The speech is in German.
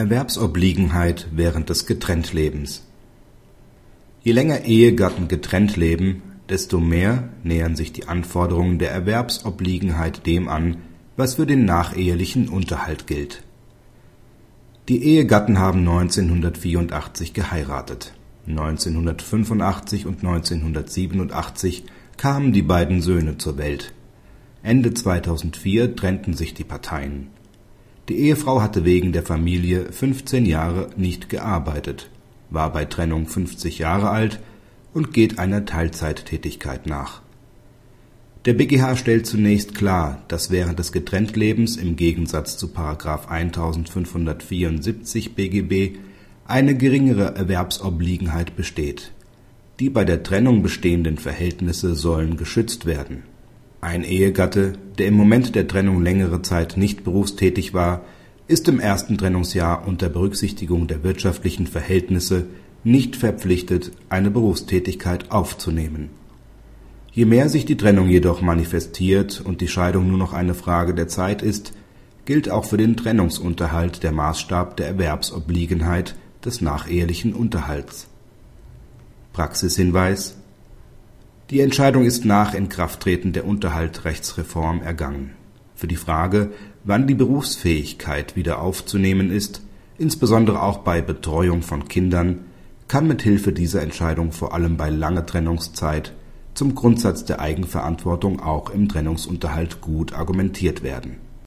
Erwerbsobliegenheit während des Getrenntlebens Je länger Ehegatten getrennt leben, desto mehr nähern sich die Anforderungen der Erwerbsobliegenheit dem an, was für den nachehelichen Unterhalt gilt. Die Ehegatten haben 1984 geheiratet. 1985 und 1987 kamen die beiden Söhne zur Welt. Ende 2004 trennten sich die Parteien. Die Ehefrau hatte wegen der Familie 15 Jahre nicht gearbeitet, war bei Trennung 50 Jahre alt und geht einer Teilzeittätigkeit nach. Der BGH stellt zunächst klar, dass während des Getrenntlebens im Gegensatz zu § 1574 BGB eine geringere Erwerbsobliegenheit besteht. Die bei der Trennung bestehenden Verhältnisse sollen geschützt werden. Ein Ehegatte, der im Moment der Trennung längere Zeit nicht berufstätig war, ist im ersten Trennungsjahr unter Berücksichtigung der wirtschaftlichen Verhältnisse nicht verpflichtet, eine Berufstätigkeit aufzunehmen. Je mehr sich die Trennung jedoch manifestiert und die Scheidung nur noch eine Frage der Zeit ist, gilt auch für den Trennungsunterhalt der Maßstab der Erwerbsobliegenheit des nachehelichen Unterhalts. Praxishinweis Die Entscheidung ist nach Inkrafttreten der Unterhaltsrechtsreform ergangen. Für die Frage, wann die Berufsfähigkeit wieder aufzunehmen ist, insbesondere auch bei Betreuung von Kindern, kann mit Hilfe dieser Entscheidung vor allem bei langer Trennungszeit zum Grundsatz der Eigenverantwortung auch im Trennungsunterhalt gut argumentiert werden